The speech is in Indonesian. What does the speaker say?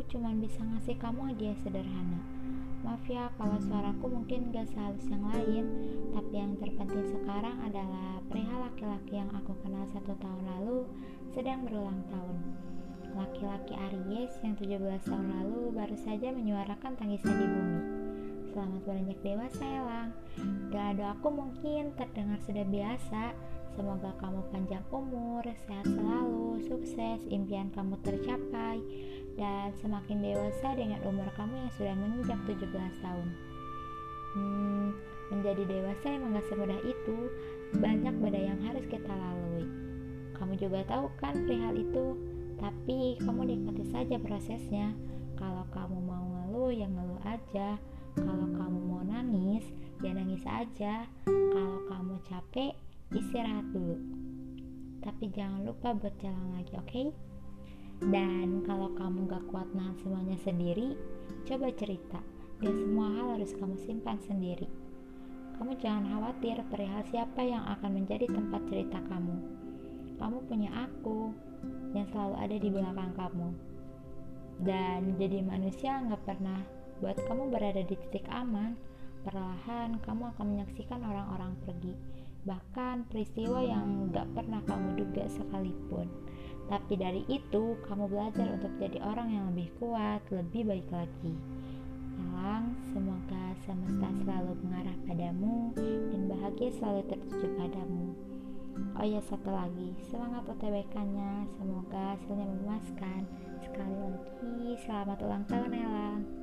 aku cuma bisa ngasih kamu hadiah sederhana. Maaf ya kalau suaraku mungkin gak sehalus yang lain, tapi yang terpenting sekarang adalah perihal laki-laki yang aku kenal satu tahun lalu sedang berulang tahun. Laki-laki Aries yang 17 tahun lalu baru saja menyuarakan tangisan di bumi. Selamat beranjak dewasa, Elang. Gak aku mungkin terdengar sudah biasa, Semoga kamu panjang umur, sehat selalu, sukses, impian kamu tercapai, dan semakin dewasa dengan umur kamu yang sudah menginjak 17 tahun. Hmm, menjadi dewasa emang gak semudah itu, banyak badai yang harus kita lalui. Kamu juga tahu kan perihal itu, tapi kamu nikmati saja prosesnya. Kalau kamu mau ngeluh, ya ngeluh aja. Kalau kamu mau nangis, ya nangis aja. Kalau kamu capek, istirahat dulu tapi jangan lupa buat jalan lagi oke okay? dan kalau kamu nahan semuanya sendiri coba cerita. Dan semua hal harus kamu simpan sendiri. Kamu jangan khawatir perihal siapa yang akan menjadi tempat cerita kamu. Kamu punya aku yang selalu ada di belakang kamu. Dan jadi manusia nggak pernah buat kamu berada di titik aman. Perlahan kamu akan menyaksikan orang-orang pergi. Bahkan peristiwa yang gak pernah kamu duga sekalipun. Tapi dari itu, kamu belajar untuk jadi orang yang lebih kuat, lebih baik lagi. Elang, semoga semesta selalu mengarah padamu dan bahagia selalu tertuju padamu. Oh ya satu lagi, semangat UTBK-nya, semoga hasilnya memuaskan. Sekali lagi, selamat ulang tahun Elang.